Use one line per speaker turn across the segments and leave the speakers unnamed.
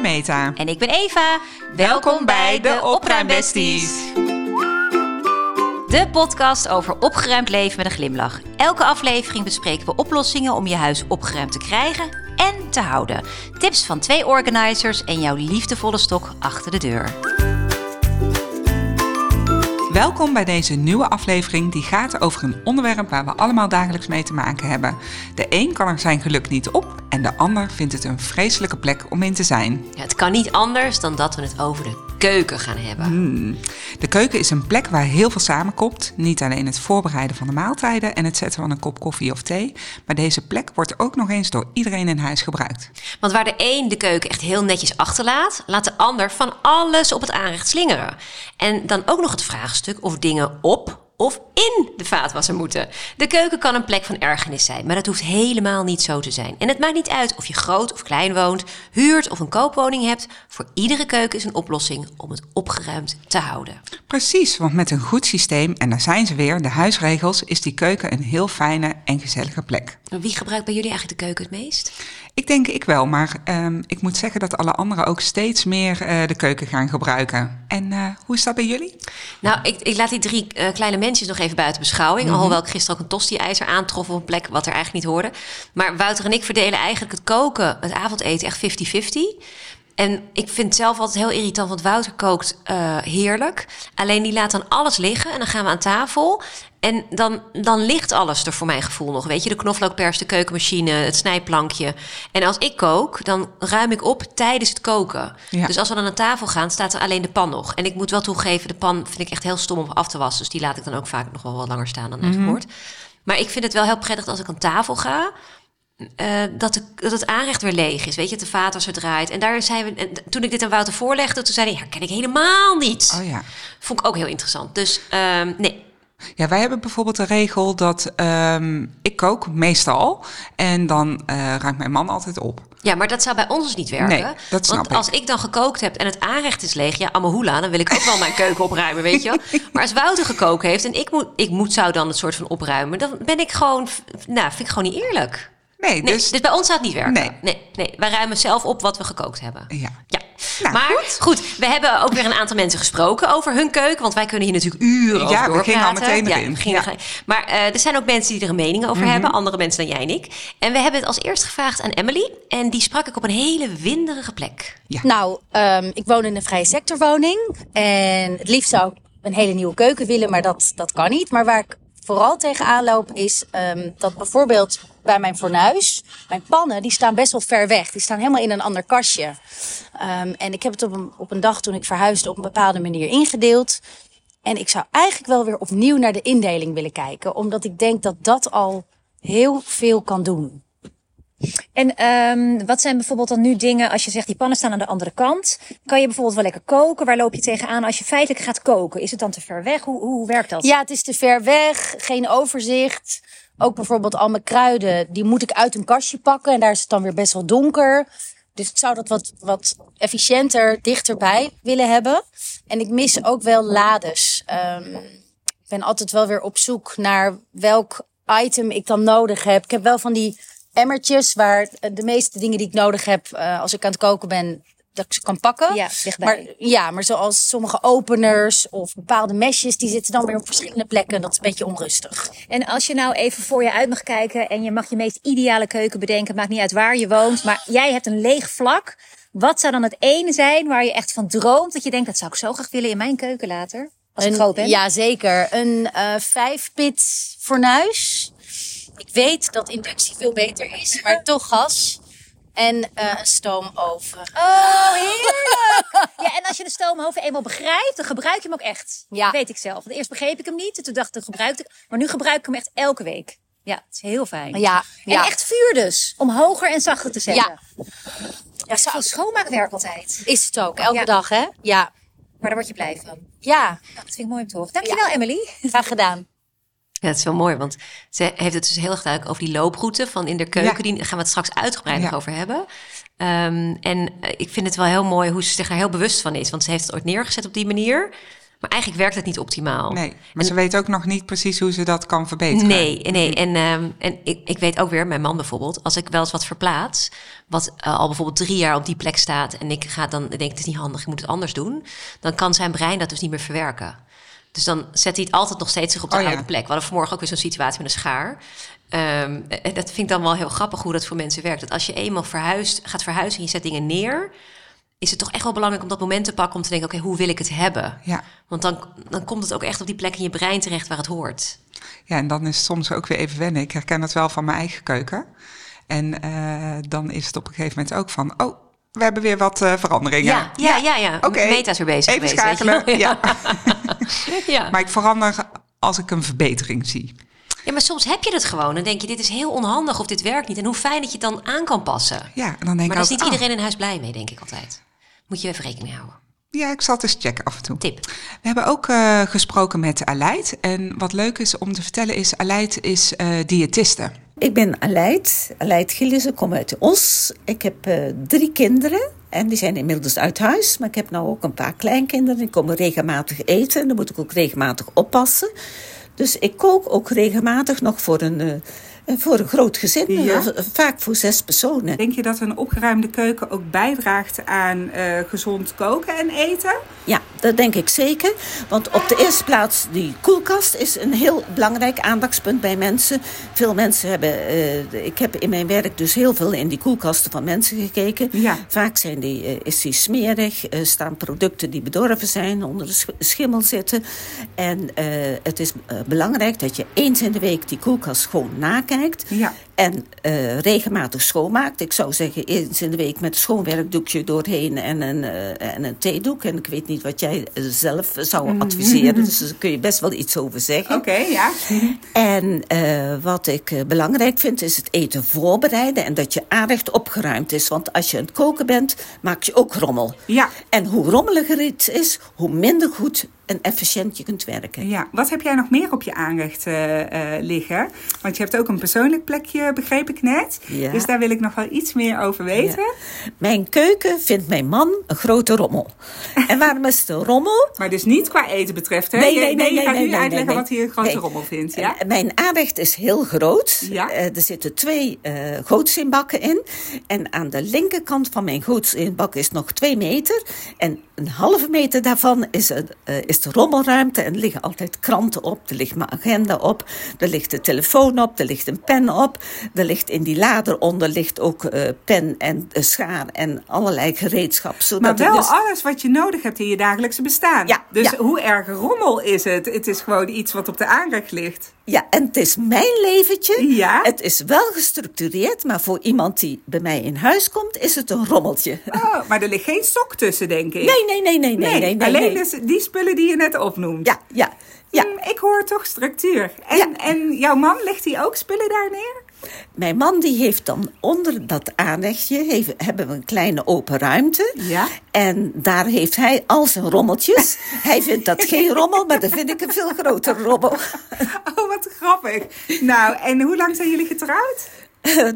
Meta.
En ik ben Eva.
Welkom bij de Opruimbesties.
De podcast over opgeruimd leven met een glimlach. Elke aflevering bespreken we oplossingen om je huis opgeruimd te krijgen en te houden. Tips van twee organizers en jouw liefdevolle stok achter de deur.
Welkom bij deze nieuwe aflevering die gaat over een onderwerp waar we allemaal dagelijks mee te maken hebben. De een kan er zijn geluk niet op en de ander vindt het een vreselijke plek om in te zijn.
Het kan niet anders dan dat we het over de keuken gaan hebben.
Hmm. De keuken is een plek waar heel veel samenkomt. Niet alleen het voorbereiden van de maaltijden en het zetten van een kop koffie of thee. Maar deze plek wordt ook nog eens door iedereen in huis gebruikt.
Want waar de een de keuken echt heel netjes achterlaat, laat de ander van alles op het aanrecht slingeren. En dan ook nog het vraagstuk of dingen op of in de vaatwasser moeten. De keuken kan een plek van ergernis zijn, maar dat hoeft helemaal niet zo te zijn. En het maakt niet uit of je groot of klein woont, huurt of een koopwoning hebt. Voor iedere keuken is een oplossing om het opgeruimd te houden.
Precies, want met een goed systeem, en daar zijn ze weer, de huisregels, is die keuken een heel fijne en gezellige plek.
Wie gebruikt bij jullie eigenlijk de keuken het meest?
Ik denk ik wel, maar um, ik moet zeggen dat alle anderen ook steeds meer uh, de keuken gaan gebruiken. En uh, hoe is dat bij jullie?
Nou, ik, ik laat die drie uh, kleine nog even buiten beschouwing. Mm -hmm. Alhoewel ik gisteren ook een tosti-ijzer aantrof op een plek wat er eigenlijk niet hoorde. Maar Wouter en ik verdelen eigenlijk het koken, het avondeten echt 50-50. En ik vind het zelf altijd heel irritant, want Wouter kookt uh, heerlijk. Alleen die laat dan alles liggen en dan gaan we aan tafel. En dan, dan ligt alles er voor mijn gevoel nog. Weet je, de knoflookpers, de keukenmachine, het snijplankje. En als ik kook, dan ruim ik op tijdens het koken. Ja. Dus als we dan aan tafel gaan, staat er alleen de pan nog. En ik moet wel toegeven, de pan vind ik echt heel stom om af te wassen. Dus die laat ik dan ook vaak nog wel wat langer staan dan mm -hmm. Maar ik vind het wel heel prettig als ik aan tafel ga. Uh, dat, de, dat het aanrecht weer leeg is. Weet je, de vaatwasser draait. En daar zijn we. En toen ik dit aan Wouter voorlegde, toen zei hij: herken ik helemaal niet.
Oh ja.
Vond ik ook heel interessant. Dus um, nee.
Ja, wij hebben bijvoorbeeld de regel dat um, ik kook meestal. En dan uh, ruimt mijn man altijd op.
Ja, maar dat zou bij ons dus niet werken.
Nee, dat snap
Want als ik. dan gekookt heb en het aanrecht is leeg, ja, amahula, dan wil ik ook wel mijn keuken opruimen, weet je wel. Maar als Wouter gekookt heeft en ik moet, ik moet zou dan het soort van opruimen, dan ben ik gewoon, nou, vind ik gewoon niet eerlijk.
Nee,
nee,
dus...
dus bij ons zou het niet werken.
Nee.
nee, nee. Wij ruimen zelf op wat we gekookt hebben.
Ja.
ja.
Nou,
maar goed. goed. we hebben ook weer een aantal mensen gesproken over hun keuken. Want wij kunnen hier natuurlijk uren over
ja, we gingen al meteen erin.
Ja, gingen
ja.
Maar uh, er zijn ook mensen die er een mening over
Mhm.
hebben. Andere mensen dan jij en ik. En we hebben het als eerst gevraagd aan Emily. En die sprak ik op een hele winderige plek.
Ja.
Nou, um, ik woon in een vrije sectorwoning. En het liefst zou ik een hele nieuwe keuken willen, maar dat, dat kan niet. Maar waar ik vooral tegenaan loop is um, dat bijvoorbeeld bij mijn fornuis, mijn pannen, die staan best wel ver weg. Die staan helemaal in een ander kastje. Um, en ik heb het op een, op een dag toen ik verhuisde op een bepaalde manier ingedeeld. En ik zou eigenlijk wel weer opnieuw naar de indeling willen kijken. Omdat ik denk dat dat al heel veel kan doen.
En um, wat zijn bijvoorbeeld dan nu dingen, als je zegt die pannen staan aan de andere kant. Kan je bijvoorbeeld wel lekker koken? Waar loop je tegenaan als je feitelijk gaat koken? Is het dan te ver weg? Hoe, hoe werkt dat?
Ja, het is te ver weg. Geen overzicht. Ook bijvoorbeeld al mijn kruiden, die moet ik uit een kastje pakken. En daar is het dan weer best wel donker. Dus ik zou dat wat, wat efficiënter dichterbij willen hebben. En ik mis ook wel lades. Um, ik ben altijd wel weer op zoek naar welk item ik dan nodig heb. Ik heb wel van die emmertjes waar de meeste dingen die ik nodig heb uh, als ik aan het koken ben, dat ik ze kan pakken.
Ja.
Maar, ja, maar zoals sommige openers of bepaalde mesjes, die zitten dan weer op verschillende plekken. Dat is een beetje onrustig.
En als je nou even voor je uit mag kijken en je mag je meest ideale keuken bedenken, maakt niet uit waar je woont, maar jij hebt een leeg vlak. Wat zou dan het ene zijn waar je echt van droomt, dat je denkt, dat zou ik zo graag willen in mijn keuken later? Als ik
een,
groot ben.
Ja, zeker. Een uh, vijfpit fornuis. Ik weet dat inductie veel beter is, maar toch gas. En uh, een stoomoven.
Oh, heerlijk! ja, en als je de stoomoven eenmaal begrijpt, dan gebruik je hem ook echt.
Ja.
Dat weet ik zelf. Want eerst begreep ik hem niet, en toen dacht ik, gebruikte ik. Maar nu gebruik ik hem echt elke week. Ja, het is heel fijn.
Ja, ja.
En echt vuur dus, om hoger en zachter te zetten.
Ja.
Ja, zo schoonmaakwerk altijd.
Is het ook, elke
Ja.
dag hè? Ja.
Maar daar word je blij van.
Ja,
Nou, dat vind ik mooi om te horen. Dankjewel, Emily.
graag gedaan.
Ja, het is wel mooi, want ze heeft het dus heel erg duidelijk over die looproute van in de keuken.
Ja.
Die gaan we het straks uitgebreid nog over hebben. Um, en uh, ik vind het wel heel mooi hoe ze zich daar heel bewust van is. Want ze heeft het ooit neergezet op die manier. Maar eigenlijk werkt het niet optimaal.
Nee, maar ze weet ook nog niet precies hoe ze dat kan verbeteren.
Nee, nee. En, ehm, en ik, ik weet ook weer, mijn man bijvoorbeeld, als ik wel eens wat verplaats, wat eh, al bijvoorbeeld drie jaar op die plek staat en ik ga dan denk het is niet handig, ik moet het anders doen, dan kan zijn brein dat dus niet meer verwerken. Dus dan zet hij het altijd nog steeds zich op de
Oh ja.
oude plek. We hadden vanmorgen ook weer zo'n situatie met een schaar. Ehm, en dat vind ik dan wel heel grappig hoe dat voor mensen werkt. Dat als je eenmaal verhuist, gaat verhuizen en je zet dingen neer, is het toch echt wel belangrijk om dat moment te pakken om te denken: oké, hoe wil ik het hebben?
Ja.
Want dan, dan komt het ook echt op die plek in je brein terecht waar het hoort.
Ja, en dan is het soms ook weer even wennen. Ik herken het wel van mijn eigen keuken. En eh, dan is het op een gegeven moment ook van... oh, we hebben weer wat eh, veranderingen.
Ja, ja, ja. ja.
Oké,
Meta is weer bezig
Even
geweest, weet je
schakelen,
wel.
ja.
ja.
Maar ik verander als ik een verbetering zie.
ja, maar soms heb je het gewoon. Dan denk je, dit is heel onhandig of dit werkt niet. En hoe fijn dat je het dan aan kan passen.
Ja, en dan denk
Maar daar
ik
is niet
oh,
iedereen in huis blij mee, denk ik altijd. Moet je even rekening houden.
Ja, ik zal het eens checken af en toe.
Tip.
We hebben ook eh, gesproken met Aleid. En wat leuk is om te vertellen is, Aleid is eh diëtiste.
Ik ben Aleid, Aleid Gillissen, kom uit Os. Ik heb eh, drie kinderen en die zijn inmiddels uit huis. Maar ik heb nou ook een paar kleinkinderen. Die komen regelmatig eten en dan moet ik ook regelmatig oppassen. Dus ik kook ook regelmatig nog voor een, eh, voor een groot gezin.
Ja.
eh, vaak voor zes personen.
Denk je dat een opgeruimde keuken ook bijdraagt aan eh, gezond koken en eten?
Ja, dat denk ik zeker. Want op de eerste plaats, die koelkast is een heel belangrijk aandachtspunt bij mensen. Veel mensen hebben, eh, ik heb in mijn werk dus heel veel in die koelkasten van mensen gekeken.
Ja.
Vaak zijn die, eh, is die smerig, eh, staan producten die bedorven zijn, onder de sch- schimmel zitten. En eh, het is eh, belangrijk dat je eens in de week die koelkast gewoon nakijkt.
Ja.
En eh, regelmatig schoonmaakt. Ik zou zeggen eens in de week met een schoonwerkdoekje doorheen en een, eh, en een theedoek. En ik weet niet wat jij eh, zelf zou adviseren. Dus daar kun je best wel iets over zeggen.
Oké, ja.
En wat ik belangrijk vind is het eten voorbereiden. En dat je aanrecht opgeruimd is. Want als je aan het koken bent, maak je ook rommel.
Ja.
En hoe rommeliger iets is, hoe minder goed en efficiënt je kunt werken.
Ja, wat heb jij nog meer op je aanrecht liggen? Want je hebt ook een persoonlijk plekje, begreep ik net.
Ja.
Dus daar wil ik nog wel iets meer over weten.
Ja. Mijn keuken vindt mijn man een grote rommel. En waarom is het een rommel?
Maar dus niet qua eten betreft, hè?
Nee,
Je-
nee, nee,
je
nee,
gaat
nee,
nu
nee,
uitleggen wat hij een grote rommel vindt, ja?
Eh, Mijn aanrecht is heel groot.
Ja.
Eh, er zitten twee eh gootzinbakken in. En aan de linkerkant van mijn gootzinbak is nog twee meter. En een halve meter daarvan is, het, eh, is de rommelruimte. En er liggen altijd kranten op. Er ligt mijn agenda op. Er ligt de telefoon op. Er ligt een pen op. Er ligt in die la eronder ligt ook eh, pen en eh, schaar en allerlei gereedschap. Zodat
Maar wel
dus-
alles wat je nodig hebt in je dagelijkse bestaan.
Ja,
dus
ja.
hoe erg rommel is het? Het is gewoon iets wat op de aanrecht ligt.
Ja, en het is mijn leventje.
Ja.
Het is wel gestructureerd, maar voor iemand die bij mij in huis komt, is het een rommeltje.
Oh, maar er ligt geen sok tussen, denk ik.
Nee, nee, nee, nee, nee, nee. nee,
alleen
nee.
dus die spullen die je net opnoemt.
Ja, ja, ja.
Hmm, ik hoor toch structuur. En,
Ja.
en jouw man, legt hij ook spullen daar neer?
Mijn man die heeft dan onder dat aanrechtje heeft, hebben we een kleine open ruimte.
Ja.
En daar heeft hij al zijn rommeltjes. hij vindt dat geen rommel, maar dan vind ik een veel grotere rommel.
Oh, wat grappig. Nou, en hoe lang zijn jullie getrouwd?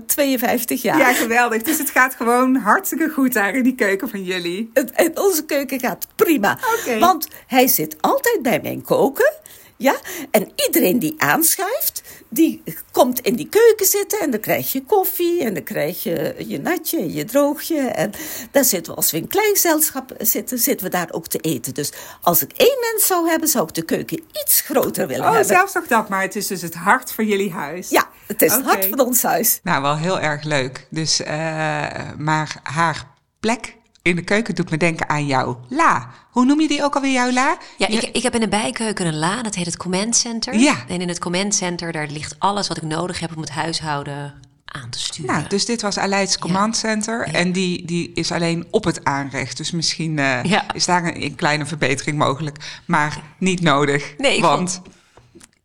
52 jaar.
Ja, geweldig. Dus het gaat gewoon hartstikke goed daar in die keuken van jullie.
Het- onze keuken gaat prima. Want hij zit altijd bij mijn koken. Ja, en iedereen die aanschuift, die komt in die keuken zitten en dan krijg je koffie en dan krijg je je natje en je droogje. En dan zitten we, als we in klein gezelschap zitten, zitten we daar ook te eten. Dus als ik één mens zou hebben, zou ik de keuken iets groter willen
Oh,
hebben.
zelfs nog dat, maar het is dus het hart van jullie huis.
Ja, het is het hart van ons huis.
Nou, wel heel erg leuk. Dus, eh, maar haar plek in de keuken doet me denken aan jouw la. Hoe noem je die ook alweer, jouw la?
Ja, ik, ik heb in de bijkeuken een la, dat heet het Command Center.
Ja.
En in het Command Center, daar ligt alles wat ik nodig heb om het huishouden aan te sturen.
Nou, dus dit was Aleids Command Center. En die, die is alleen op het aanrecht. Dus misschien eh,
Ja.
is daar een, een kleine verbetering mogelijk. Maar niet nodig.
Nee,
want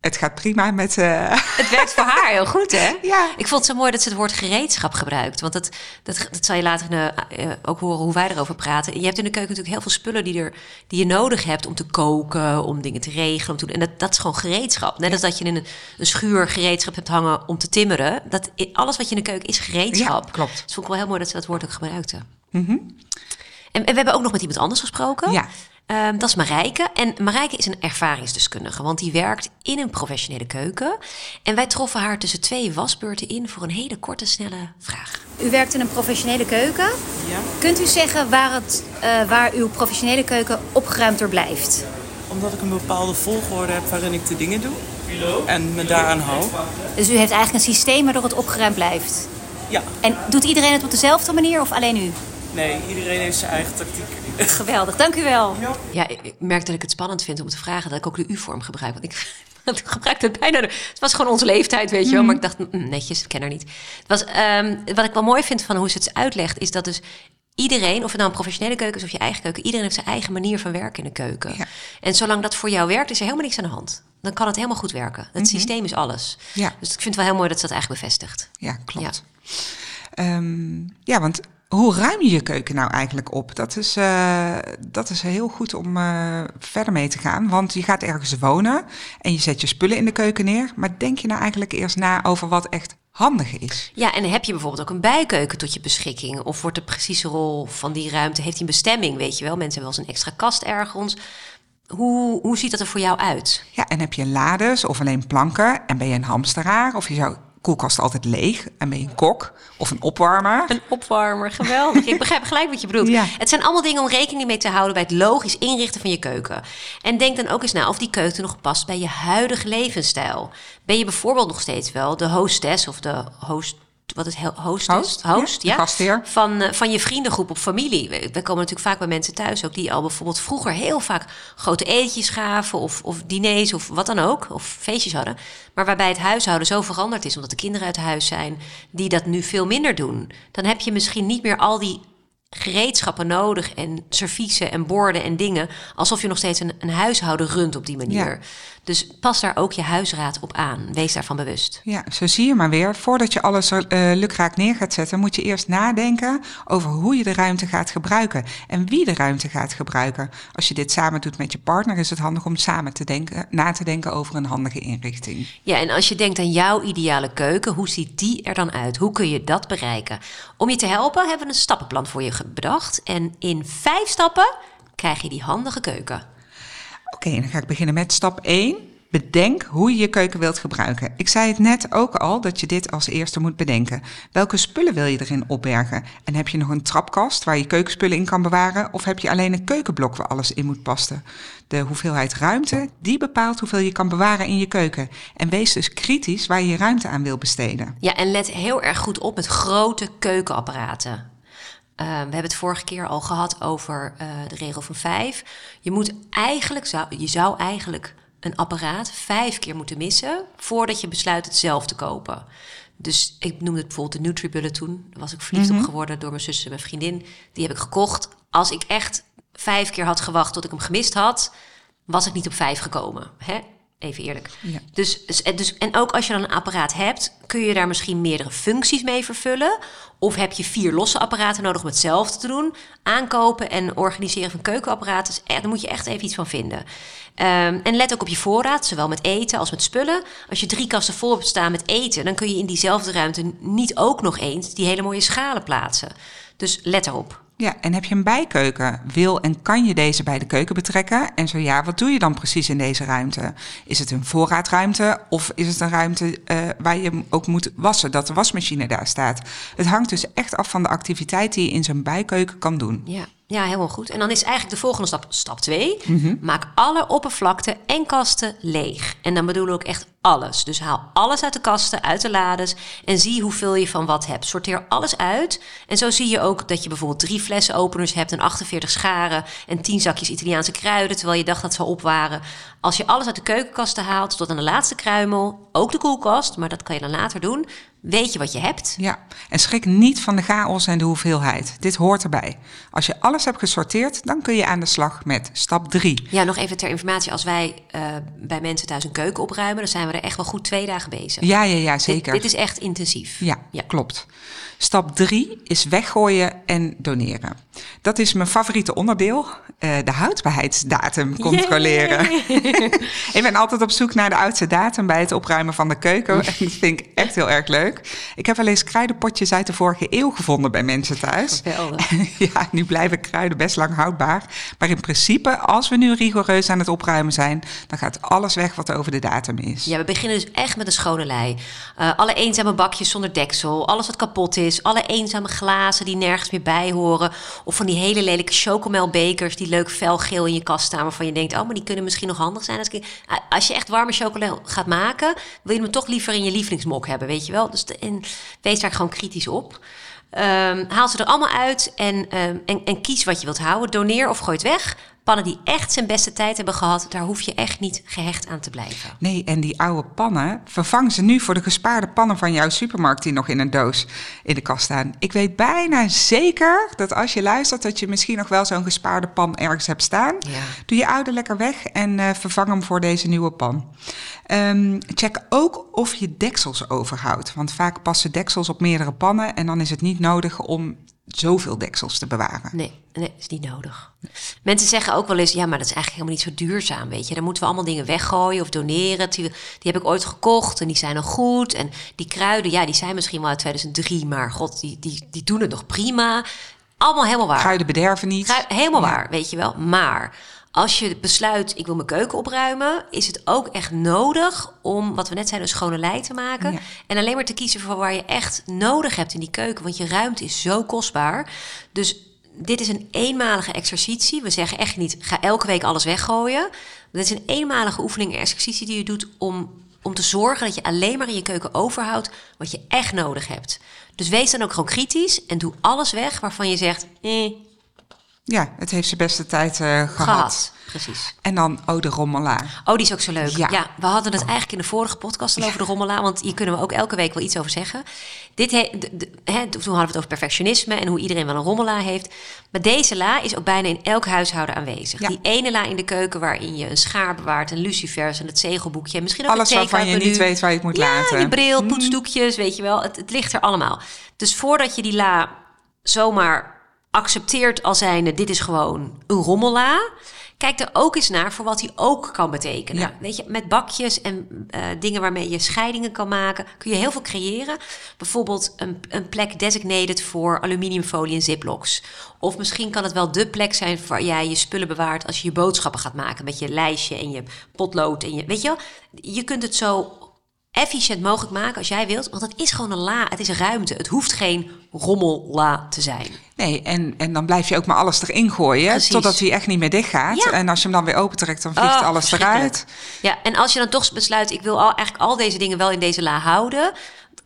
het gaat prima met... eh,
Het werkt voor haar heel goed, hè?
Ja.
Ik vond het zo mooi dat ze het woord gereedschap gebruikt. Want dat, dat, dat zal je later eh, ook horen hoe wij erover praten. Je hebt in de keuken natuurlijk heel veel spullen die, er, die je nodig hebt om te koken, om dingen te regelen. Om te doen. En dat, dat is gewoon gereedschap. Net als dat je in een, een schuur gereedschap hebt hangen om te timmeren. Dat, alles wat je in de keuken is gereedschap.
Ja, klopt.
Dus vond ik wel heel mooi dat ze dat woord ook gebruikten. En, en we hebben ook nog met iemand anders gesproken.
Ja.
Ehm, dat is Marijke. En Marijke is een ervaringsdeskundige, want die werkt in een professionele keuken. En wij troffen haar tussen twee wasbeurten in voor een hele korte, snelle vraag.
U werkt in een professionele keuken.
Ja,
Kunt u zeggen waar, het, eh, waar uw professionele keuken opgeruimd door blijft?
omdat ik een bepaalde volgorde heb waarin ik de dingen doe. En me daaraan hou.
Dus u heeft eigenlijk een systeem waardoor het opgeruimd blijft.
Ja,
En doet iedereen het op dezelfde manier of alleen u?
nee, iedereen heeft zijn eigen tactiek.
Geweldig, dank u wel.
Ja, ik ik merk dat ik het spannend vind om te vragen dat ik ook de U-vorm gebruik. Want ik, gebruik het bijna. Het was gewoon onze leeftijd, weet je wel. Maar ik dacht, mm, netjes, ik ken haar niet. Het was, ehm, wat ik wel mooi vind van hoe ze het uitlegt, is dat dus iedereen, of het nou een professionele keuken is of je eigen keuken, iedereen heeft zijn eigen manier van werken in de keuken.
Ja.
En zolang dat voor jou werkt, is er helemaal niks aan de hand. Dan kan het helemaal goed werken. Het systeem is alles.
Ja.
Dus ik vind het wel heel mooi dat ze dat eigenlijk bevestigt.
Ja, klopt. Ehm, ja, want hoe ruim je je keuken nou eigenlijk op? Dat is, eh, dat is heel goed om eh, verder mee te gaan. Want je gaat ergens wonen en je zet je spullen in de keuken neer. Maar denk je nou eigenlijk eerst na over wat echt handig is?
Ja, en heb je bijvoorbeeld ook een bijkeuken tot je beschikking? Of wordt de precieze rol van die ruimte, heeft die een bestemming, weet je wel? Mensen hebben wel eens een extra kast ergens. Hoe, hoe ziet dat er voor jou uit?
Ja, en heb je lades of alleen planken? En ben je een hamsteraar? Of is jouw koelkast altijd leeg? En ben je een kok of een opwarmer?
Een opwarmer, geweldig. Ik begrijp gelijk wat je bedoelt.
Ja.
Het zijn allemaal dingen om rekening mee te houden bij het logisch inrichten van je keuken. En denk dan ook eens na of die keuken nog past bij je huidige levensstijl. Ben je bijvoorbeeld nog steeds wel de hostess of de host... Wat is he- hostess?
Host, ja.
Van, eh, van je vriendengroep of familie. We, we komen natuurlijk vaak bij mensen thuis ook die al bijvoorbeeld vroeger heel vaak grote etentjes gaven of, of diners of wat dan ook, of feestjes hadden. Maar waarbij het huishouden zo veranderd is omdat de kinderen uit huis zijn, die dat nu veel minder doen. Dan heb je misschien niet meer al die gereedschappen nodig en serviezen en borden en dingen, alsof je nog steeds een, een huishouden runt op die manier.
Ja.
Dus pas daar ook je huisraad op aan. Wees daarvan bewust.
Ja, zo zie je maar weer. Voordat je alles eh, lukraak neer gaat zetten, moet je eerst nadenken over hoe je de ruimte gaat gebruiken en wie de ruimte gaat gebruiken. Als je dit samen doet met je partner, is het handig om samen te denken, na te denken over een handige inrichting.
Ja, en als je denkt aan jouw ideale keuken, hoe ziet die er dan uit? Hoe kun je dat bereiken? Om je te helpen hebben we een stappenplan voor je bedacht. En in vijf stappen krijg je die handige keuken.
Oké, dan ga ik beginnen met stap 1. Bedenk hoe je je keuken wilt gebruiken. Ik zei het net ook al dat je dit als eerste moet bedenken. Welke spullen wil je erin opbergen? En heb je nog een trapkast waar je keukenspullen in kan bewaren? Of heb je alleen een keukenblok waar alles in moet passen? De hoeveelheid ruimte, die bepaalt hoeveel je kan bewaren in je keuken. En wees dus kritisch waar je je ruimte aan wil besteden.
Ja, en let heel erg goed op met grote keukenapparaten. Eh, we hebben het vorige keer al gehad over eh, de regel van vijf. Je moet eigenlijk, zou, je zou eigenlijk een apparaat vijf keer moeten missen voordat je besluit het zelf te kopen. Dus ik noemde het bijvoorbeeld de Nutribullet toen. Daar was ik verliefd op geworden door mijn zus en mijn vriendin. Die heb ik gekocht. Als ik echt vijf keer had gewacht tot ik hem gemist had, was ik niet op vijf gekomen. Hè? Even eerlijk.
Ja.
Dus, dus, dus, en ook als je dan een apparaat hebt, kun je daar misschien meerdere functies mee vervullen. Of heb je vier losse apparaten nodig om hetzelfde te doen. Aankopen en organiseren van keukenapparaten, daar moet je echt even iets van vinden. Ehm, en let ook op je voorraad, zowel met eten als met spullen. Als je drie kasten vol hebt staan met eten, dan kun je in diezelfde ruimte niet ook nog eens die hele mooie schalen plaatsen. Dus let erop.
Ja, en heb je een bijkeuken? Wil en kan je deze bij de keuken betrekken? En zo ja, wat doe je dan precies in deze ruimte? Is het een voorraadruimte of is het een ruimte eh, waar je ook moet wassen, dat de wasmachine daar staat? Het hangt dus echt af van de activiteit die je in zo'n bijkeuken kan doen.
Ja, ja, helemaal goed. En dan is eigenlijk de volgende stap, stap 2. Maak alle oppervlakte en kasten leeg. En dan bedoelen we ook echt alles. Dus haal alles uit de kasten, uit de lades en zie hoeveel je van wat hebt. Sorteer alles uit. En zo zie je ook dat je bijvoorbeeld drie flessen openers hebt en 48 scharen en 10 zakjes Italiaanse kruiden, terwijl je dacht dat ze op waren. Als je alles uit de keukenkasten haalt tot aan de laatste kruimel, ook de koelkast, maar dat kan je dan later doen, weet je wat je hebt.
Ja, en schrik niet van de chaos en de hoeveelheid. Dit hoort erbij. Als je alles hebt gesorteerd, dan kun je aan de slag met stap 3.
Ja, nog even ter informatie. Als wij eh, bij mensen thuis een keuken opruimen, dan zijn we er echt wel goed twee dagen bezig.
Ja, ja, ja,
Dit-
zeker.
Dit, is echt intensief.
Ja,
Ja.
klopt. Stap 3 is weggooien en doneren. Dat is mijn favoriete onderdeel, uh, de houdbaarheidsdatum controleren. ik ben altijd op zoek naar de oudste datum bij het opruimen van de keuken. En dat vind ik echt heel erg leuk. Ik heb wel eens kruidenpotjes uit de vorige eeuw gevonden bij mensen thuis. ja, nu blijven kruiden best lang houdbaar. Maar in principe, als we nu rigoureus aan het opruimen zijn, dan gaat alles weg wat over de datum is.
Ja, we beginnen dus echt met een schone lei. Uh, alle eenzame bakjes zonder deksel, alles wat kapot is, alle eenzame glazen die nergens meer bij horen. Of van die hele lelijke chocomelbekers die leuk felgeel in je kast staan... waarvan je denkt, oh, maar die kunnen misschien nog handig zijn. Als, ik, als je echt warme chocola gaat maken... wil je hem toch liever in je lievelingsmok hebben, weet je wel? Dus wees daar gewoon kritisch op. Um, haal ze er allemaal uit en, um, en, en kies wat je wilt houden. Doneer of gooi het weg. Pannen die echt zijn beste tijd hebben gehad, daar hoef je echt niet gehecht aan te blijven.
Nee, en die oude pannen, vervang ze nu voor de gespaarde pannen van jouw supermarkt die nog in een doos in de kast staan. Ik weet bijna zeker dat als je luistert, dat je misschien nog wel zo'n gespaarde pan ergens hebt staan. Ja. Doe je oude lekker weg en uh, vervang hem voor deze nieuwe pan. Um, check ook of je deksels overhoudt. Want vaak passen deksels op meerdere pannen en dan is het niet nodig om zoveel deksels te bewaren.
Nee, nee, is niet nodig. Mensen zeggen ook wel eens, ja, maar dat is eigenlijk helemaal niet zo duurzaam, weet je. Dan moeten we allemaal dingen weggooien of doneren. Die, die heb ik ooit gekocht en die zijn nog goed. En die kruiden, ja, die zijn misschien wel uit 2003, maar god, die, die, die doen het nog prima. Allemaal helemaal waar.
Kruiden bederven niet.
helemaal waar, weet je wel. Maar als je besluit, ik wil mijn keuken opruimen, is het ook echt nodig om, wat we net zeiden, een schone lei te maken. En alleen maar te kiezen voor waar je echt nodig hebt in die keuken. Want je ruimte is zo kostbaar. Dus dit is een eenmalige exercitie. We zeggen echt niet, ga elke week alles weggooien. Dit is een eenmalige oefening en exercitie die je doet om, om te zorgen dat je alleen maar in je keuken overhoudt wat je echt nodig hebt. Dus wees dan ook gewoon kritisch en doe alles weg waarvan je zegt, eh,
ja, het heeft zijn beste tijd uh, gehad.
Precies.
En dan Oh, de Rommela.
Oh, die is ook zo leuk. Ja. we hadden het eigenlijk in de vorige podcast al over de Rommela. Want hier kunnen we ook elke week wel iets over zeggen. Dit he, he, toen hadden we het over perfectionisme en hoe iedereen wel een Rommela heeft. Maar deze la is ook bijna in elk huishouden aanwezig. Die ene la in de keuken waarin je een schaar bewaart, een lucifers en het zegelboekje. En misschien ook
Alles waarvan je niet weet waar je het moet laten.
je bril, mhm. poetsdoekjes, weet je wel. Het, het ligt er allemaal. Dus voordat je die la zomaar accepteert als zijnde dit is gewoon een rommela. Kijk er ook eens naar voor wat hij ook kan betekenen. Weet je, met bakjes en uh, dingen waarmee je scheidingen kan maken, kun je heel veel creëren. Bijvoorbeeld een, een plek designated voor aluminiumfolie en ziplocs. Of misschien kan het wel de plek zijn waar jij je spullen bewaart als je je boodschappen gaat maken met je lijstje en je potlood en je, weet je wel, je kunt het zo efficiënt mogelijk maken als jij wilt. Want het is gewoon een la, het is ruimte. Het hoeft geen rommella te zijn.
Nee, en, en dan blijf je ook maar alles erin gooien. Precies. Totdat hij echt niet meer dicht gaat. En als je hem dan weer opentrekt, dan vliegt oh, alles eruit.
Ja, en als je dan toch besluit, ik wil al, eigenlijk al deze dingen wel in deze la houden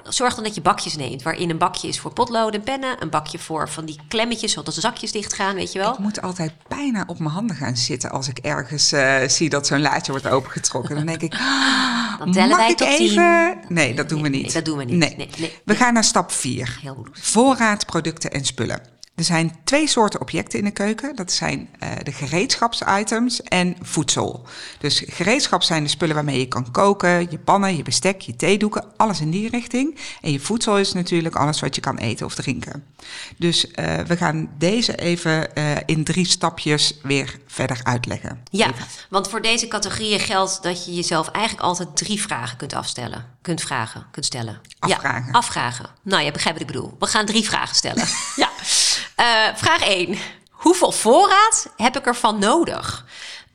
zorg dan dat je bakjes neemt. Waarin een bakje is voor potloden en pennen. Een bakje voor van die klemmetjes, zodat de zakjes dicht gaan, weet je wel.
Ik moet altijd bijna op mijn handen gaan zitten als ik ergens uh, zie dat zo'n laadje wordt opengetrokken. Dan denk ik, dan tellen wij tot even... Nee, dat doen we niet.
Nee, dat doen we niet. Nee. nee
we gaan naar stap 4. Heel goed. Voorraad, producten en spullen. Er zijn twee soorten objecten in de keuken. Dat zijn uh, de gereedschapsitems en voedsel. Dus gereedschap zijn de spullen waarmee je kan koken, je pannen, je bestek, je theedoeken, alles in die richting. En je voedsel is natuurlijk alles wat je kan eten of drinken. Dus uh, we gaan deze even uh, in drie stapjes weer verder uitleggen.
Ja, want voor deze categorieën geldt dat je jezelf eigenlijk altijd drie vragen kunt afstellen. Kunt vragen, kunt stellen.
Afvragen.
Ja, afvragen. Nou, je begrijpt wat ik bedoel. We gaan drie vragen stellen. ja. Uh, vraag 1. Hoeveel voorraad heb ik ervan nodig?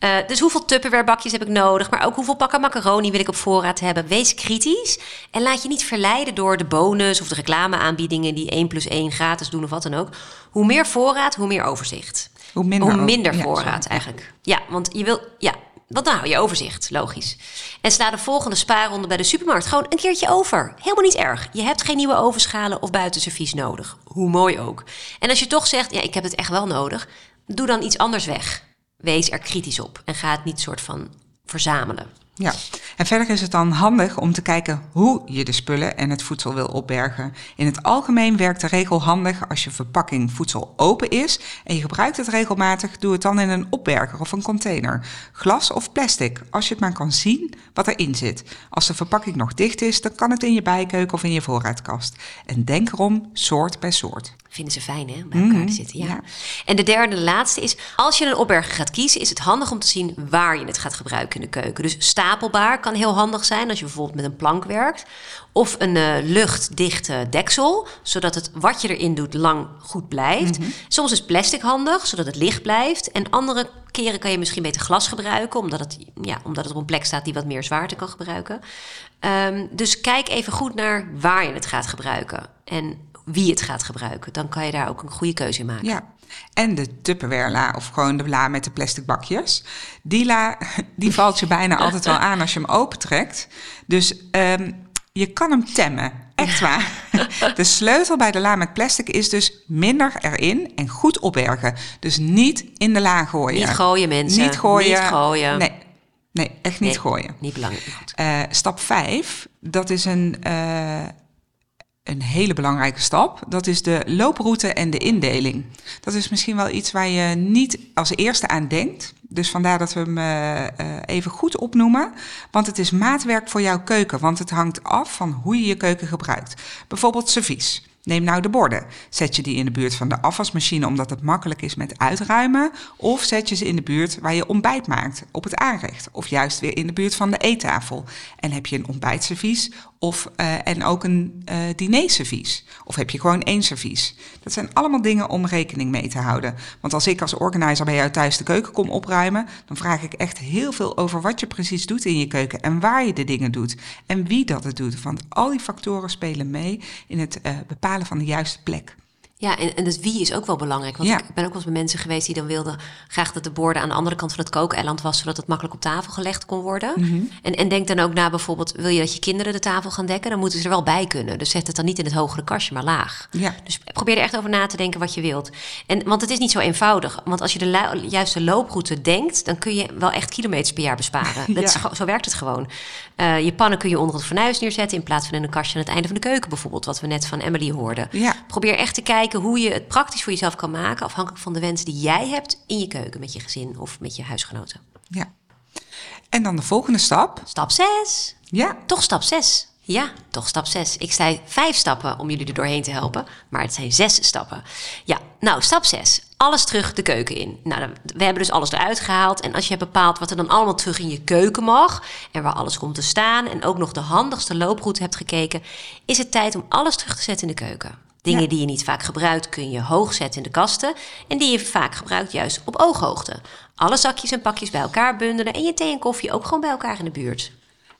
Uh, dus hoeveel Tupperware heb ik nodig? Maar ook hoeveel pakken macaroni wil ik op voorraad hebben? Wees kritisch en laat je niet verleiden door de bonus of de reclameaanbiedingen die 1 plus 1 gratis doen of wat dan ook. Hoe meer voorraad, hoe meer overzicht.
Hoe minder,
hoe minder voorraad eigenlijk. Ja, want je wil, ja, want dan hou je overzicht, logisch. En sla de volgende spaarronde bij de supermarkt gewoon een keertje over. Helemaal niet erg. Je hebt geen nieuwe ovenschalen of buitenservies nodig. Hoe mooi ook. En als je toch zegt, ja, ik heb het echt wel nodig, doe dan iets anders weg. Wees er kritisch op en ga het niet soort van verzamelen.
Ja, en verder is het dan handig om te kijken hoe je de spullen en het voedsel wil opbergen. In het algemeen werkt de regel handig als je verpakking voedsel open is en je gebruikt het regelmatig, doe het dan in een opberger of een container. Glas of plastic, als je het maar kan zien wat erin zit. Als de verpakking nog dicht is, dan kan het in je bijkeuken of in je voorraadkast. En denk erom soort bij soort.
Vinden ze fijn, hè? Bij elkaar te zitten. Ja.
ja.
En de derde, de laatste is: als je een opberger gaat kiezen, is het handig om te zien waar je het gaat gebruiken in de keuken. Dus stapelbaar kan heel handig zijn als je bijvoorbeeld met een plank werkt. Of een eh, luchtdichte deksel, zodat het wat je erin doet lang goed blijft. Soms is plastic handig, zodat het licht blijft. En andere keren kan je misschien beter glas gebruiken, omdat het, ja, omdat het op een plek staat die wat meer zwaarte kan gebruiken. Ehm, dus kijk even goed naar waar je het gaat gebruiken en wie het gaat gebruiken. Dan kan je daar ook een goede keuze in maken.
Ja. En de Tupperware la, of gewoon de la met de plastic bakjes. Die la, die valt je bijna altijd wel aan als je hem opentrekt. Dus ehm, je kan hem temmen. Echt waar. De sleutel bij de la met plastic is dus minder erin en goed opbergen. Dus niet in de la gooien.
Niet gooien, mensen.
Niet gooien.
Niet gooien.
Nee, nee echt niet
Nee,
gooien.
Niet belangrijk.
Eh, stap 5, dat is een, eh, een hele belangrijke stap. Dat is de looproute en de indeling. Dat is misschien wel iets waar je niet als eerste aan denkt. Dus vandaar dat we hem eh, eh, even goed opnoemen. Want het is maatwerk voor jouw keuken. Want het hangt af van hoe je je keuken gebruikt. Bijvoorbeeld servies. Neem nou de borden. Zet je die in de buurt van de afwasmachine omdat het makkelijk is met uitruimen? Of zet je ze in de buurt waar je ontbijt maakt, op het aanrecht? Of juist weer in de buurt van de eettafel? En heb je een ontbijtservies of, eh, en ook een eh dinerservies? Of heb je gewoon één servies? Dat zijn allemaal dingen om rekening mee te houden. Want als ik als organizer bij jou thuis de keuken kom opruimen, dan vraag ik echt heel veel over wat je precies doet in je keuken en waar je de dingen doet en wie dat het doet. Want al die factoren spelen mee in het eh, bepalen van de juiste plek.
Ja, en, en het wie is ook wel belangrijk. Want
Ja.
ik ben ook wel eens met mensen geweest die dan wilden graag dat de borden aan de andere kant van het kookeiland was, zodat het makkelijk op tafel gelegd kon worden.
Mhm.
en, en denk dan ook na bijvoorbeeld, wil je dat je kinderen de tafel gaan dekken, dan moeten ze er wel bij kunnen. Dus zet het dan niet in het hogere kastje, maar laag.
Ja.
Dus probeer er echt over na te denken wat je wilt. En, want het is niet zo eenvoudig. Want als je de juiste looproute denkt, dan kun je wel echt kilometers per jaar besparen. Dat is
Ja.
zo werkt het gewoon. Eh, je pannen kun je onder het fornuis neerzetten in plaats van in een kastje aan het einde van de keuken bijvoorbeeld, wat we net van Emily hoorden.
Ja.
Probeer echt te kijken hoe je het praktisch voor jezelf kan maken, afhankelijk van de wensen die jij hebt in je keuken met je gezin of met je huisgenoten.
Ja. En dan de volgende stap.
Stap 6.
Ja,
Toch stap 6. Ja, toch stap 6. Ik zei vijf stappen om jullie er doorheen te helpen, maar het zijn zes stappen. Ja, nou, stap 6. Alles terug de keuken in. Nou, we hebben dus alles eruit gehaald. En als je hebt bepaald wat er dan allemaal terug in je keuken mag... en waar alles komt te staan... en ook nog de handigste looproute hebt gekeken... is het tijd om alles terug te zetten in de keuken. Dingen
Ja.
die je niet vaak gebruikt kun je hoog zetten in de kasten... en die je vaak gebruikt juist op ooghoogte. Alle zakjes en pakjes bij elkaar bundelen... en je thee en koffie ook gewoon bij elkaar in de buurt.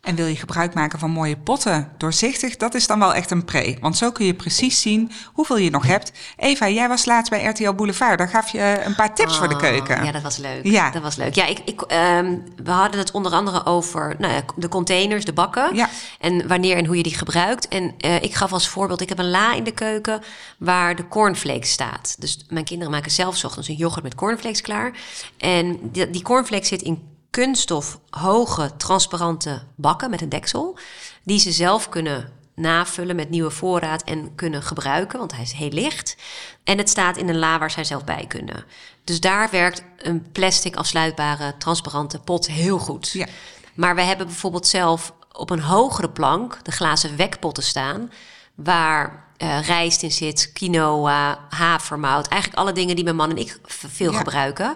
En wil je gebruik maken van mooie potten, doorzichtig, dat is dan wel echt een pre. Want zo kun je precies zien hoeveel je nog hebt. Eva, jij was laatst bij RTL Boulevard. Daar gaf je een paar tips voor de
Oh,
keuken.
Ja, dat was leuk.
Ja.
Dat was leuk. Ja, ik, ik, ehm, we hadden het onder andere over nou ja, de containers, de bakken.
Ja.
En wanneer en hoe je die gebruikt. En eh, ik gaf als voorbeeld, ik heb een la in de keuken waar de cornflakes staat. Dus mijn kinderen maken zelf ochtends een yoghurt met cornflakes klaar. En die, die cornflakes zit in kunststof hoge transparante bakken met een deksel. Die ze zelf kunnen navullen met nieuwe voorraad en kunnen gebruiken, want hij is heel licht. En het staat in een la waar zij zelf bij kunnen. Dus daar werkt een plastic afsluitbare transparante pot heel goed.
Ja.
Maar we hebben bijvoorbeeld zelf op een hogere plank de glazen wekpotten staan, waar eh, rijst in zit, quinoa, havermout, eigenlijk alle dingen die mijn man en ik veel
Ja.
gebruiken.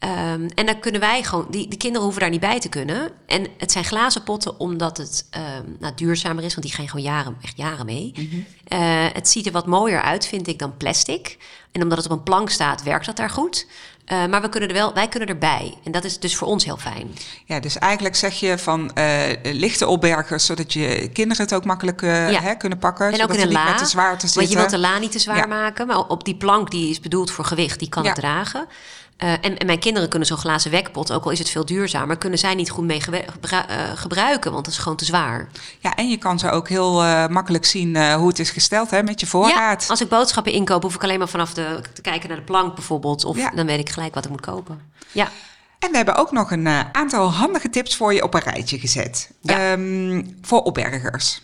Ehm, en dan kunnen wij gewoon, die, de kinderen hoeven daar niet bij te kunnen. En het zijn glazen potten omdat het ehm, nou, duurzamer is, want die gaan gewoon jaren, echt jaren mee. Eh, het ziet er wat mooier uit, vind ik, dan plastic. En omdat het op een plank staat, werkt dat daar goed. Eh, maar we kunnen er wel, wij kunnen erbij. En dat is dus voor ons heel fijn.
Ja, dus eigenlijk zeg je van eh, lichte opbergers, zodat je kinderen het ook makkelijk
Ja.
hè, kunnen pakken.
En ook in een
niet
la.
met de zwaarte zitten.
Want je wilt de la niet te zwaar
Ja.
maken. Maar op die plank die is bedoeld voor gewicht, die kan
Ja.
het dragen. Eh, en, en mijn kinderen kunnen zo'n glazen wekpot, ook al is het veel duurzamer, kunnen zij niet goed mee gebru- eh, gebruiken, want dat is gewoon te zwaar.
Ja, en je kan ze ook heel eh, makkelijk zien hoe het is gesteld hè, met je voorraad.
Ja, als ik boodschappen inkoop, hoef ik alleen maar vanaf de, te kijken naar de plank bijvoorbeeld. Of
Ja.
dan weet ik gelijk wat ik moet kopen. Ja,
En we hebben ook nog een aantal handige tips voor je op een rijtje gezet.
Ja.
Ehm, voor opbergers.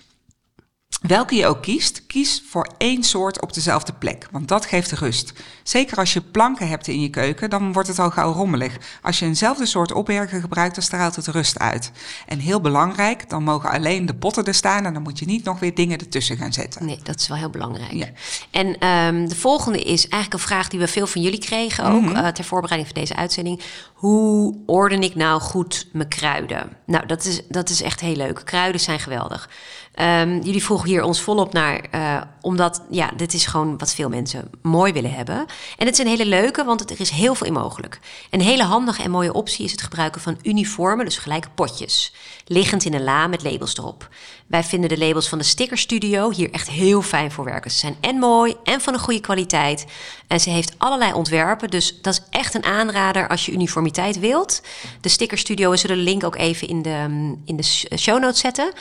Welke je ook kiest, kies voor één soort op dezelfde plek, want dat geeft rust. Zeker als je planken hebt in je keuken, dan wordt het al gauw rommelig. Als je eenzelfde soort opberger gebruikt, dan straalt het rust uit. En heel belangrijk, dan mogen alleen de potten er staan en dan moet je niet nog weer dingen ertussen gaan zetten.
nee, dat is wel heel belangrijk.
Ja.
En ehm, de volgende is eigenlijk een vraag die we veel van jullie kregen ook eh, ter voorbereiding van deze uitzending. Hoe orden ik nou goed mijn kruiden? Nou, dat is, dat is echt heel leuk. Kruiden zijn geweldig. Ehm, jullie vroegen hier ons volop naar, eh, omdat ja, dit is gewoon wat veel mensen mooi willen hebben. En het is een hele leuke, want er is heel veel in mogelijk. Een hele handige en mooie optie is het gebruiken van uniformen, dus gelijke potjes, liggend in een la met labels erop. Wij vinden de labels van de Sticker Studio hier echt heel fijn voor werken. Ze zijn en mooi en van een goede kwaliteit. En ze heeft allerlei ontwerpen, dus dat is echt een aanrader als je uniformiteit wilt. De Sticker Studio, we zullen de link ook even in de, in de show notes zetten.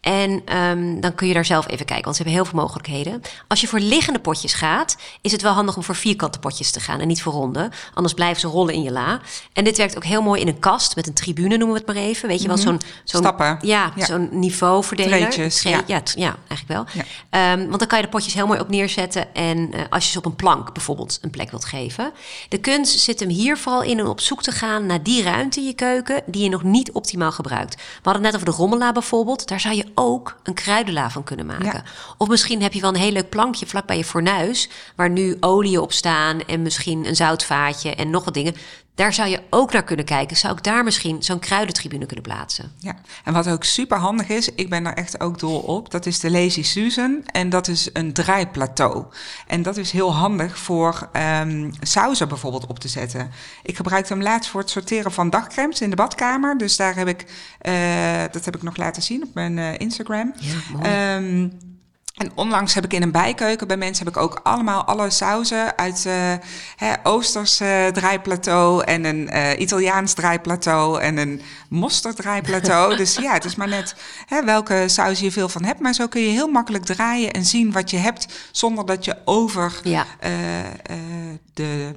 En um, dan kun je daar zelf even kijken, want ze hebben heel veel mogelijkheden. Als je voor liggende potjes gaat, is het wel handig om voor vierkante potjes te gaan en niet voor ronde. Anders blijven ze rollen in je la. En dit werkt ook heel mooi in een kast met een tribune, noemen we het maar even. Weet je wel,
Mhm.
zo'n zo'n
Stappen.
Ja,
Ja.
zo'n niveauverdeler.
Treetjes,
Tre-
ja.
ja, ja, eigenlijk wel. Ehm, want dan kan je de potjes heel mooi op neerzetten. En eh, als je ze op een plank bijvoorbeeld een plek wilt geven. De kunst zit hem hier vooral in om op zoek te gaan naar die ruimte in je keuken die je nog niet optimaal gebruikt. We hadden het net over de rommela bijvoorbeeld. Daar zou je ook een kruidenla van kunnen maken.
Ja.
Of misschien heb je wel een heel leuk plankje vlak bij je fornuis. Waar nu olie op staan en misschien een zoutvaatje en nog wat dingen. Daar zou je ook naar kunnen kijken. Zou ik daar misschien zo'n kruidentribune kunnen plaatsen?
Ja, en wat ook super handig is, ik ben daar echt ook dol op, dat is de Lazy Susan. En dat is een draaiplateau. En dat is heel handig voor ehm sauzen bijvoorbeeld op te zetten. Ik gebruikte hem laatst voor het sorteren van dagcremes in de badkamer. Dus daar heb ik, eh, dat heb ik nog laten zien op mijn eh, Instagram.
Ja, mooi.
Ehm, en onlangs heb ik in een bijkeuken bij mensen heb ik ook allemaal alle sauzen uit eh hè, Oosters eh, draaiplateau en een eh, Italiaans draaiplateau en een mosterd draaiplateau. dus ja, het is maar net hè, welke saus je veel van hebt. Maar zo kun je heel makkelijk draaien en zien wat je hebt zonder dat je over
Ja.
de,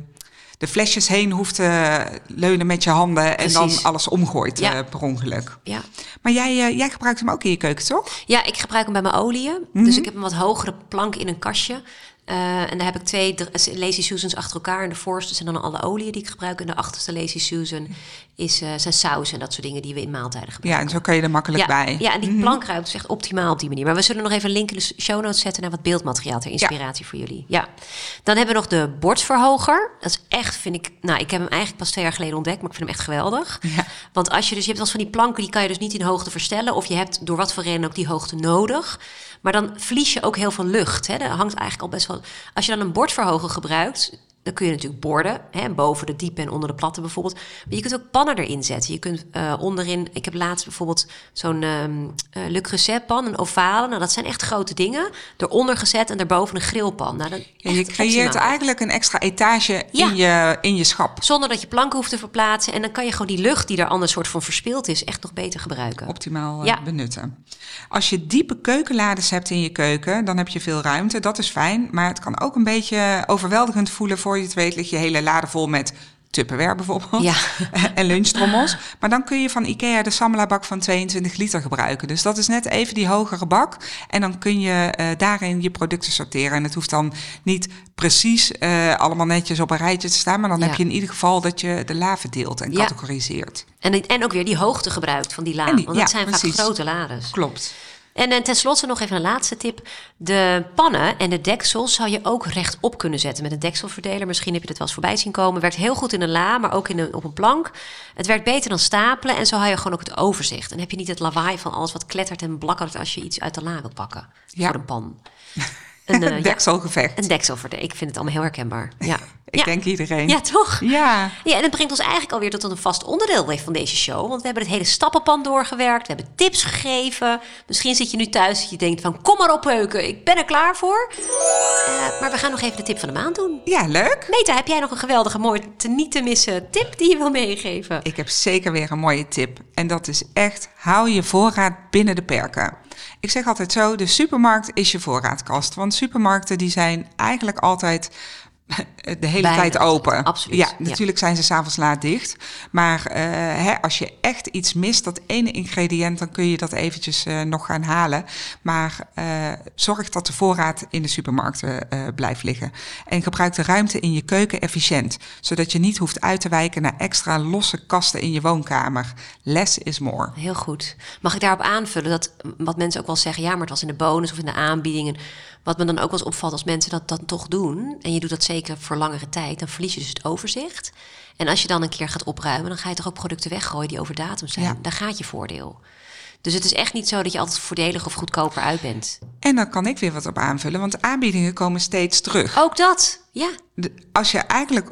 de flesjes heen hoeft te leunen met je handen en dan alles omgooit
Ja.
eh, per ongeluk.
Ja.
Maar jij, eh, jij gebruikt hem ook in je keuken, toch?
Ja, ik gebruik hem bij mijn oliën.
Mhm.
Dus ik heb een wat hogere plank in een kastje. Eh, en daar heb ik twee dr- Lazy Susans achter elkaar. En de voorste zijn dan alle oliën die ik gebruik. En de achterste Lazy Susan is, eh, zijn saus en dat soort dingen die we in maaltijden
Ja,
gebruiken.
en zo kan je er makkelijk
ja,
bij.
Ja, en die
Mhm.
plankruimte is echt optimaal op die manier. Maar we zullen nog even een link in de show notes zetten naar wat beeldmateriaal ter inspiratie voor jullie. Ja. Dan hebben we nog de bordverhoger. Dat is echt, vind ik, nou, ik heb hem eigenlijk pas twee jaar geleden ontdekt, maar ik vind hem echt geweldig.
Ja.
Want als je dus, je hebt eens van die planken, die kan je dus niet in hoogte verstellen. Of je hebt door wat voor reden ook die hoogte nodig. Maar dan verlies je ook heel veel lucht. Hè. Dat hangt eigenlijk al best wel. Als je dan een bordverhoger gebruikt, dan kun je natuurlijk borden. Hè, boven de diepe en onder de platte bijvoorbeeld. Maar je kunt ook pannen erin zetten. Je kunt eh, onderin. Ik heb laatst bijvoorbeeld zo'n Le Creuset pan, een ovale. Nou, dat zijn echt grote dingen. Eronder gezet en daarboven een grillpan. Nou, dan
Ja, je creëert
optimaal.
eigenlijk een extra etage
Ja.
in, je, in je schap.
Zonder dat je planken hoeft te verplaatsen. En dan kan je gewoon die lucht die er anders soort van verspild is, echt nog beter gebruiken.
Optimaal eh,
Ja.
benutten. Als je diepe keukenlades hebt in je keuken, dan heb je veel ruimte. Dat is fijn. Maar het kan ook een beetje overweldigend voelen voor je het weet. Ligt je hele lade vol met Tupperware bijvoorbeeld.
Ja.
en lunchtrommels. Maar dan kun je van Ikea de Samela bak van 22 liter gebruiken. Dus dat is net even die hogere bak. En dan kun je eh, daarin je producten sorteren. En het hoeft dan niet precies eh, allemaal netjes op een rijtje te staan. Maar dan
Ja.
heb je in ieder geval dat je de la verdeelt en
Ja.
categoriseert.
En, en ook weer die hoogte gebruikt van die la.
Die-
want dat zijn
precies.
vaak grote lades.
Klopt.
En eh, tenslotte nog even een laatste tip. De pannen en de deksels zou je ook rechtop kunnen zetten met een dekselverdeler. Misschien heb je het wel eens voorbij zien komen. Werkt heel goed in een la, maar ook in een, op een plank. Het werkt beter dan stapelen en zo hou je gewoon ook het overzicht. En heb je niet het lawaai van alles wat klettert en blakkert als je iets uit de la wilt pakken.
Ja.
Voor een pan. Een, ja,
Dekselgevecht.
een dekselverdeler. Ik vind het allemaal heel herkenbaar. Ja.
Ik
ja.
denk iedereen.
Ja, toch?
Ja.
Ja, en dat brengt ons eigenlijk alweer tot een vast onderdeel van deze show. Want we hebben het hele stappenplan doorgewerkt. We hebben tips gegeven. Misschien zit je nu thuis dat je denkt van... kom maar op, Peuken, ik ben er klaar voor. Eh, maar we gaan nog even de tip van de maand doen.
Ja, leuk.
Meta, heb jij nog een geweldige, mooi, te niet te missen tip die je wil meegeven?
Ik heb zeker weer een mooie tip. En dat is echt, hou je voorraad binnen de perken. Ik zeg altijd zo, de supermarkt is je voorraadkast. Want supermarkten die zijn eigenlijk altijd de hele tijd open.
Absoluut,
Ja,
ja.
natuurlijk zijn ze s'avonds laat dicht. Maar eh, hè, als je echt iets mist, dat ene ingrediënt, dan kun je dat eventjes eh, nog gaan halen. Maar eh, zorg dat de voorraad in de supermarkten eh, blijft liggen. En gebruik de ruimte in je keuken efficiënt. Zodat je niet hoeft uit te wijken naar extra losse kasten in je woonkamer. Less is more.
Heel goed. Mag ik daarop aanvullen dat wat mensen ook wel zeggen, ja, maar het was in de bonus of in de aanbiedingen. Wat me dan ook wel eens opvalt als mensen dat dan toch doen, en je doet dat zeker voor langere tijd, dan verlies je dus het overzicht. En als je dan een keer gaat opruimen, dan ga je toch ook producten weggooien die over datum zijn.
Ja.
Daar gaat je voordeel. Dus het is echt niet zo dat je altijd voordelig of goedkoper uit bent.
En dan kan ik weer wat op aanvullen, want aanbiedingen komen steeds terug.
Ook dat, ja.
Als je eigenlijk,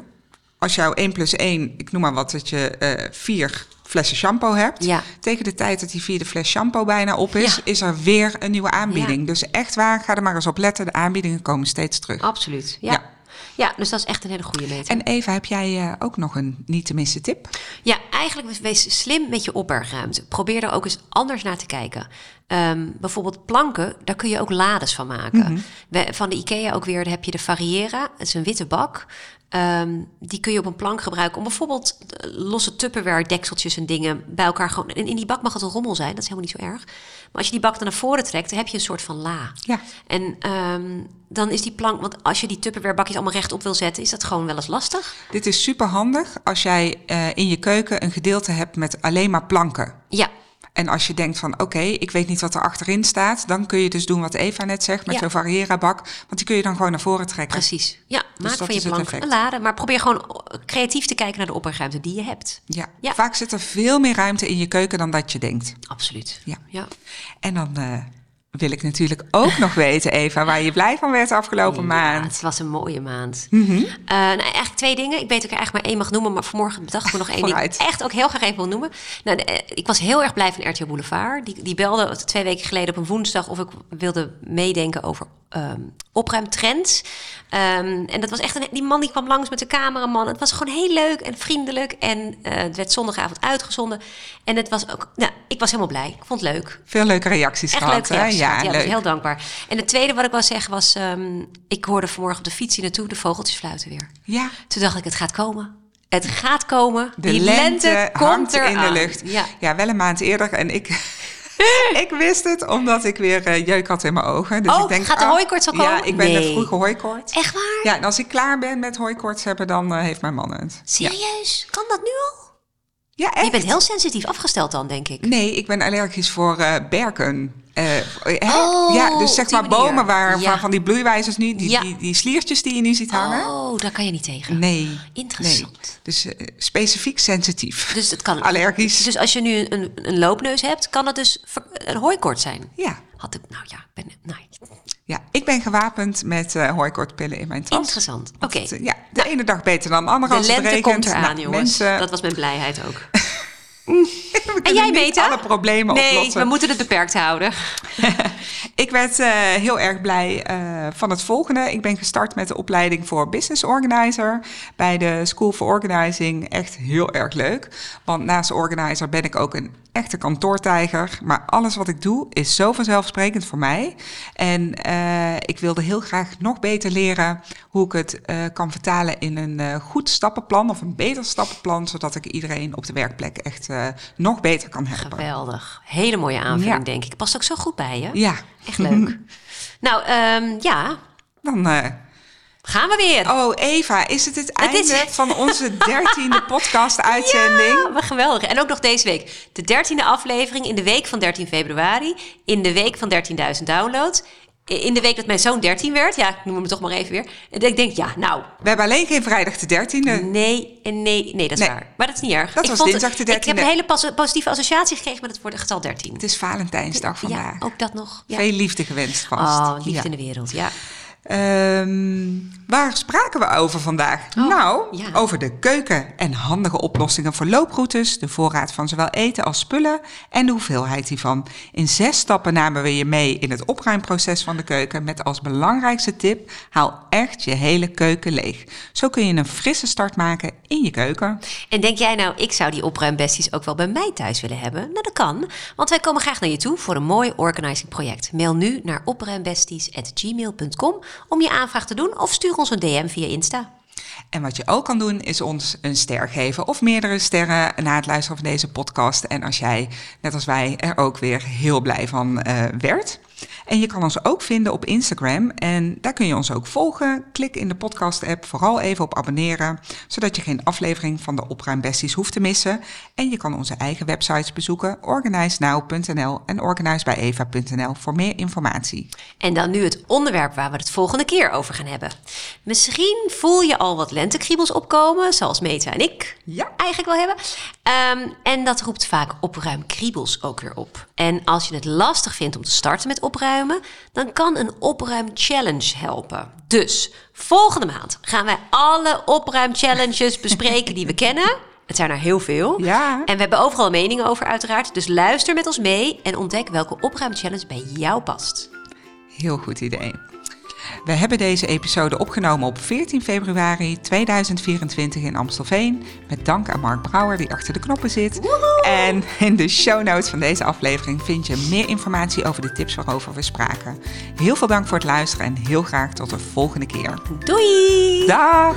als jou 1 plus 1, ik noem maar wat, dat je vier flessen shampoo hebt.
Ja.
Tegen de tijd dat die vierde fles shampoo bijna op is,
Ja.
is er weer een nieuwe aanbieding.
Ja.
Dus echt waar, ga er maar eens op letten. De aanbiedingen komen steeds terug.
Absoluut. Ja.
Ja.
dus dat is echt een hele goede meter.
En Eva, heb jij eh, ook nog een niet te missen tip?
Ja, eigenlijk wees slim met je opbergruimte. Probeer er ook eens anders naar te kijken. Ehm, bijvoorbeeld planken, daar kun je ook lades van maken. We- Van de IKEA ook weer, heb je de Variera. Het is een witte bak. Ehm, die kun je op een plank gebruiken om bijvoorbeeld eh, losse Tupperware dekseltjes en dingen bij elkaar gewoon... En in die bak mag het een rommel zijn, dat is helemaal niet zo erg. Maar als je die bak dan naar voren trekt, dan heb je een soort van la.
Ja.
En ehm, dan is die plank, want als je die Tupperware bakjes allemaal rechtop wil zetten, is dat gewoon wel eens lastig.
Dit is super handig als jij eh, in je keuken een gedeelte hebt met alleen maar planken.
Ja,
En als je denkt van oké, ik weet niet wat er achterin staat, dan kun je dus doen wat Eva net zegt met
Ja.
zo'n variëra-bak. Want die kun je dan gewoon naar voren trekken.
Precies. Ja, maak
dat
van je plank een lade. Maar probeer gewoon creatief te kijken naar de opbergruimte die je hebt.
Ja.
Ja.
vaak zit er veel meer ruimte in je keuken dan dat je denkt.
Absoluut.
Ja.
ja.
En dan eh, wil ik natuurlijk ook nog weten, Eva, waar je blij van werd de afgelopen
Ja,
maand.
het was een mooie maand. Eh, nou, eigenlijk twee dingen. Ik weet dat ik er eigenlijk maar één mag noemen, maar vanmorgen bedacht ik me nog één ding.
Vooruit.
Echt ook heel graag even wil noemen. Nou, de- eh, ik was heel erg blij van RTL Boulevard. Die, die belde twee weken geleden op een woensdag of ik wilde meedenken over ehm opruimtrends. Ehm, en dat was echt een, die man die kwam langs met de cameraman. Het was gewoon heel leuk en vriendelijk. En eh, het werd zondagavond uitgezonden. En het was ook, nou, ik was helemaal blij. Ik vond het leuk.
Veel leuke reacties
Echt
gehad,
leuk
hè?
reacties
Ja,
gehad. Ja,
leuk.
heel dankbaar. En het tweede wat ik wil zeggen was... ehm, ik hoorde vanmorgen op de fiets hier naartoe de vogeltjes fluiten weer.
Ja,
Toen dacht ik, het gaat komen. Het gaat komen.
de
Die
lente,
lente, komt er
in de lucht.
Ja.
Ja, wel een maand eerder. En ik, ik wist het, omdat ik weer eh, jeuk had in mijn ogen. Dus
Oh,
ik denk,
gaat de hooikoorts al
Ja,
komen?
ik ben de vroege hooikoorts.
Echt waar?
Ja, en als ik klaar ben met hooikoorts hebben, dan eh, heeft mijn man het. Ja,
Serieus? Kan dat nu al?
ja echt.
Je bent heel sensitief afgesteld dan, denk ik.
Nee, ik ben allergisch voor eh, berken. Eh?
Oh,
ja, dus zeg maar
manier.
bomen waar,
Ja.
van, van die bloeiwijzers nu, die,
Ja.
die, die sliertjes die je nu ziet hangen.
Oh, daar kan je niet tegen.
Nee.
Interessant.
Nee. Dus eh, specifiek sensitief.
Dus het kan...
Allergisch.
Dus als je nu een, een loopneus hebt, kan het dus een hooikoorts zijn?
Ja.
Had ik... Nou ja, ben... Nou,
ja, ik ben gewapend met eh hooikoortspillen in mijn tas.
interessant. Oké.
Het, Ja, de ene dag beter dan de andere
De
als het
lente
regent.
komt eraan,
Nou,
jongens.
Mensen,
Dat was mijn blijheid ook.
we
En jij,
niet
Beta?
alle problemen
nee,
oplossen.
we moeten het beperkt houden.
Ik werd eh, heel erg blij eh, van het volgende. Ik ben gestart met de opleiding voor Business Organizer bij de School for Organizing. Echt heel erg leuk. Want naast organizer ben ik ook een echte kantoortijger. Maar alles wat ik doe is zo vanzelfsprekend voor mij. En eh, ik wilde heel graag nog beter leren hoe ik het eh, kan vertalen in een eh, goed stappenplan of een beter stappenplan. Zodat ik iedereen op de werkplek echt nog beter kan helpen.
Geweldig. Hele mooie aanvulling,
Ja.
denk ik. Past ook zo goed bij je.
Ja,
Echt leuk. nou, ehm, ja,
dan...
gaan we weer.
Oh, Eva, is het het einde
is-
van onze dertiende podcast-uitzending?
Ja, wat geweldig. En ook nog deze week. De dertiende aflevering in de week van 13 februari. In de week van 13.000 downloads. In de week dat mijn zoon 13 werd. Ja, ik noem hem toch maar even weer. En ik denk, ja, nou,
We hebben alleen geen vrijdag de dertiende.
nee en nee. Nee, dat is
Nee.
waar. Maar dat is niet erg.
Dat
Ik
was
vond
dinsdag de
het- Ik heb
13e.
een hele positieve associatie gekregen met het woord getal 13.
Het is Valentijnsdag vandaag.
Ja, ook dat nog. Ja.
Veel liefde gewenst vast.
Oh, liefde
Ja.
in de wereld, ja.
Euh, waar spraken we over vandaag?
Oh,
nou,
ja.
over de keuken en handige oplossingen voor looproutes, de voorraad van zowel eten als spullen en de hoeveelheid hiervan. In zes stappen namen we je mee in het opruimproces van de keuken met als belangrijkste tip: haal echt je hele keuken leeg. Zo kun je een frisse start maken in je keuken.
En denk jij nou, ik zou die opruimbesties ook wel bij mij thuis willen hebben? Nou, dat kan. Want wij komen graag naar je toe voor een mooi organizing project. Mail nu naar opruimbesties.gmail.com om je aanvraag te doen of stuur ons een DM via Insta.
En wat je ook kan doen, is ons een ster geven of meerdere sterren na het luisteren van deze podcast. En als jij, net als wij, er ook weer heel blij van uh, werd. En je kan ons ook vinden op Instagram en daar kun je ons ook volgen. Klik in de podcast-app vooral even op abonneren, zodat je geen aflevering van de Opruimbesties hoeft te missen. En je kan onze eigen websites bezoeken, organizenow.nl en organizebyeva.nl voor meer informatie.
En dan nu het onderwerp waar we het volgende keer over gaan hebben. Misschien voel je al wat lentekriebels opkomen, zoals Meta en ik
ja.
eigenlijk wel hebben. Um, en dat roept vaak opruimkriebels ook weer op. En als je het lastig vindt om te starten met opruimen, dan kan een opruim-challenge helpen. Dus volgende maand gaan wij alle opruim-challenges bespreken die we kennen. Het zijn er heel veel.
Ja.
En we hebben overal meningen over, uiteraard. Dus luister met ons mee en ontdek welke opruim-challenge bij jou past.
Heel goed idee. We hebben deze episode opgenomen op 14 februari 2024 in Amstelveen. Met dank aan Mark Brouwer die achter de knoppen zit. En in de show notes van deze aflevering vind je meer informatie over de tips waarover we spraken. Heel veel dank voor het luisteren en heel graag tot de volgende keer.
Doei!
Dag!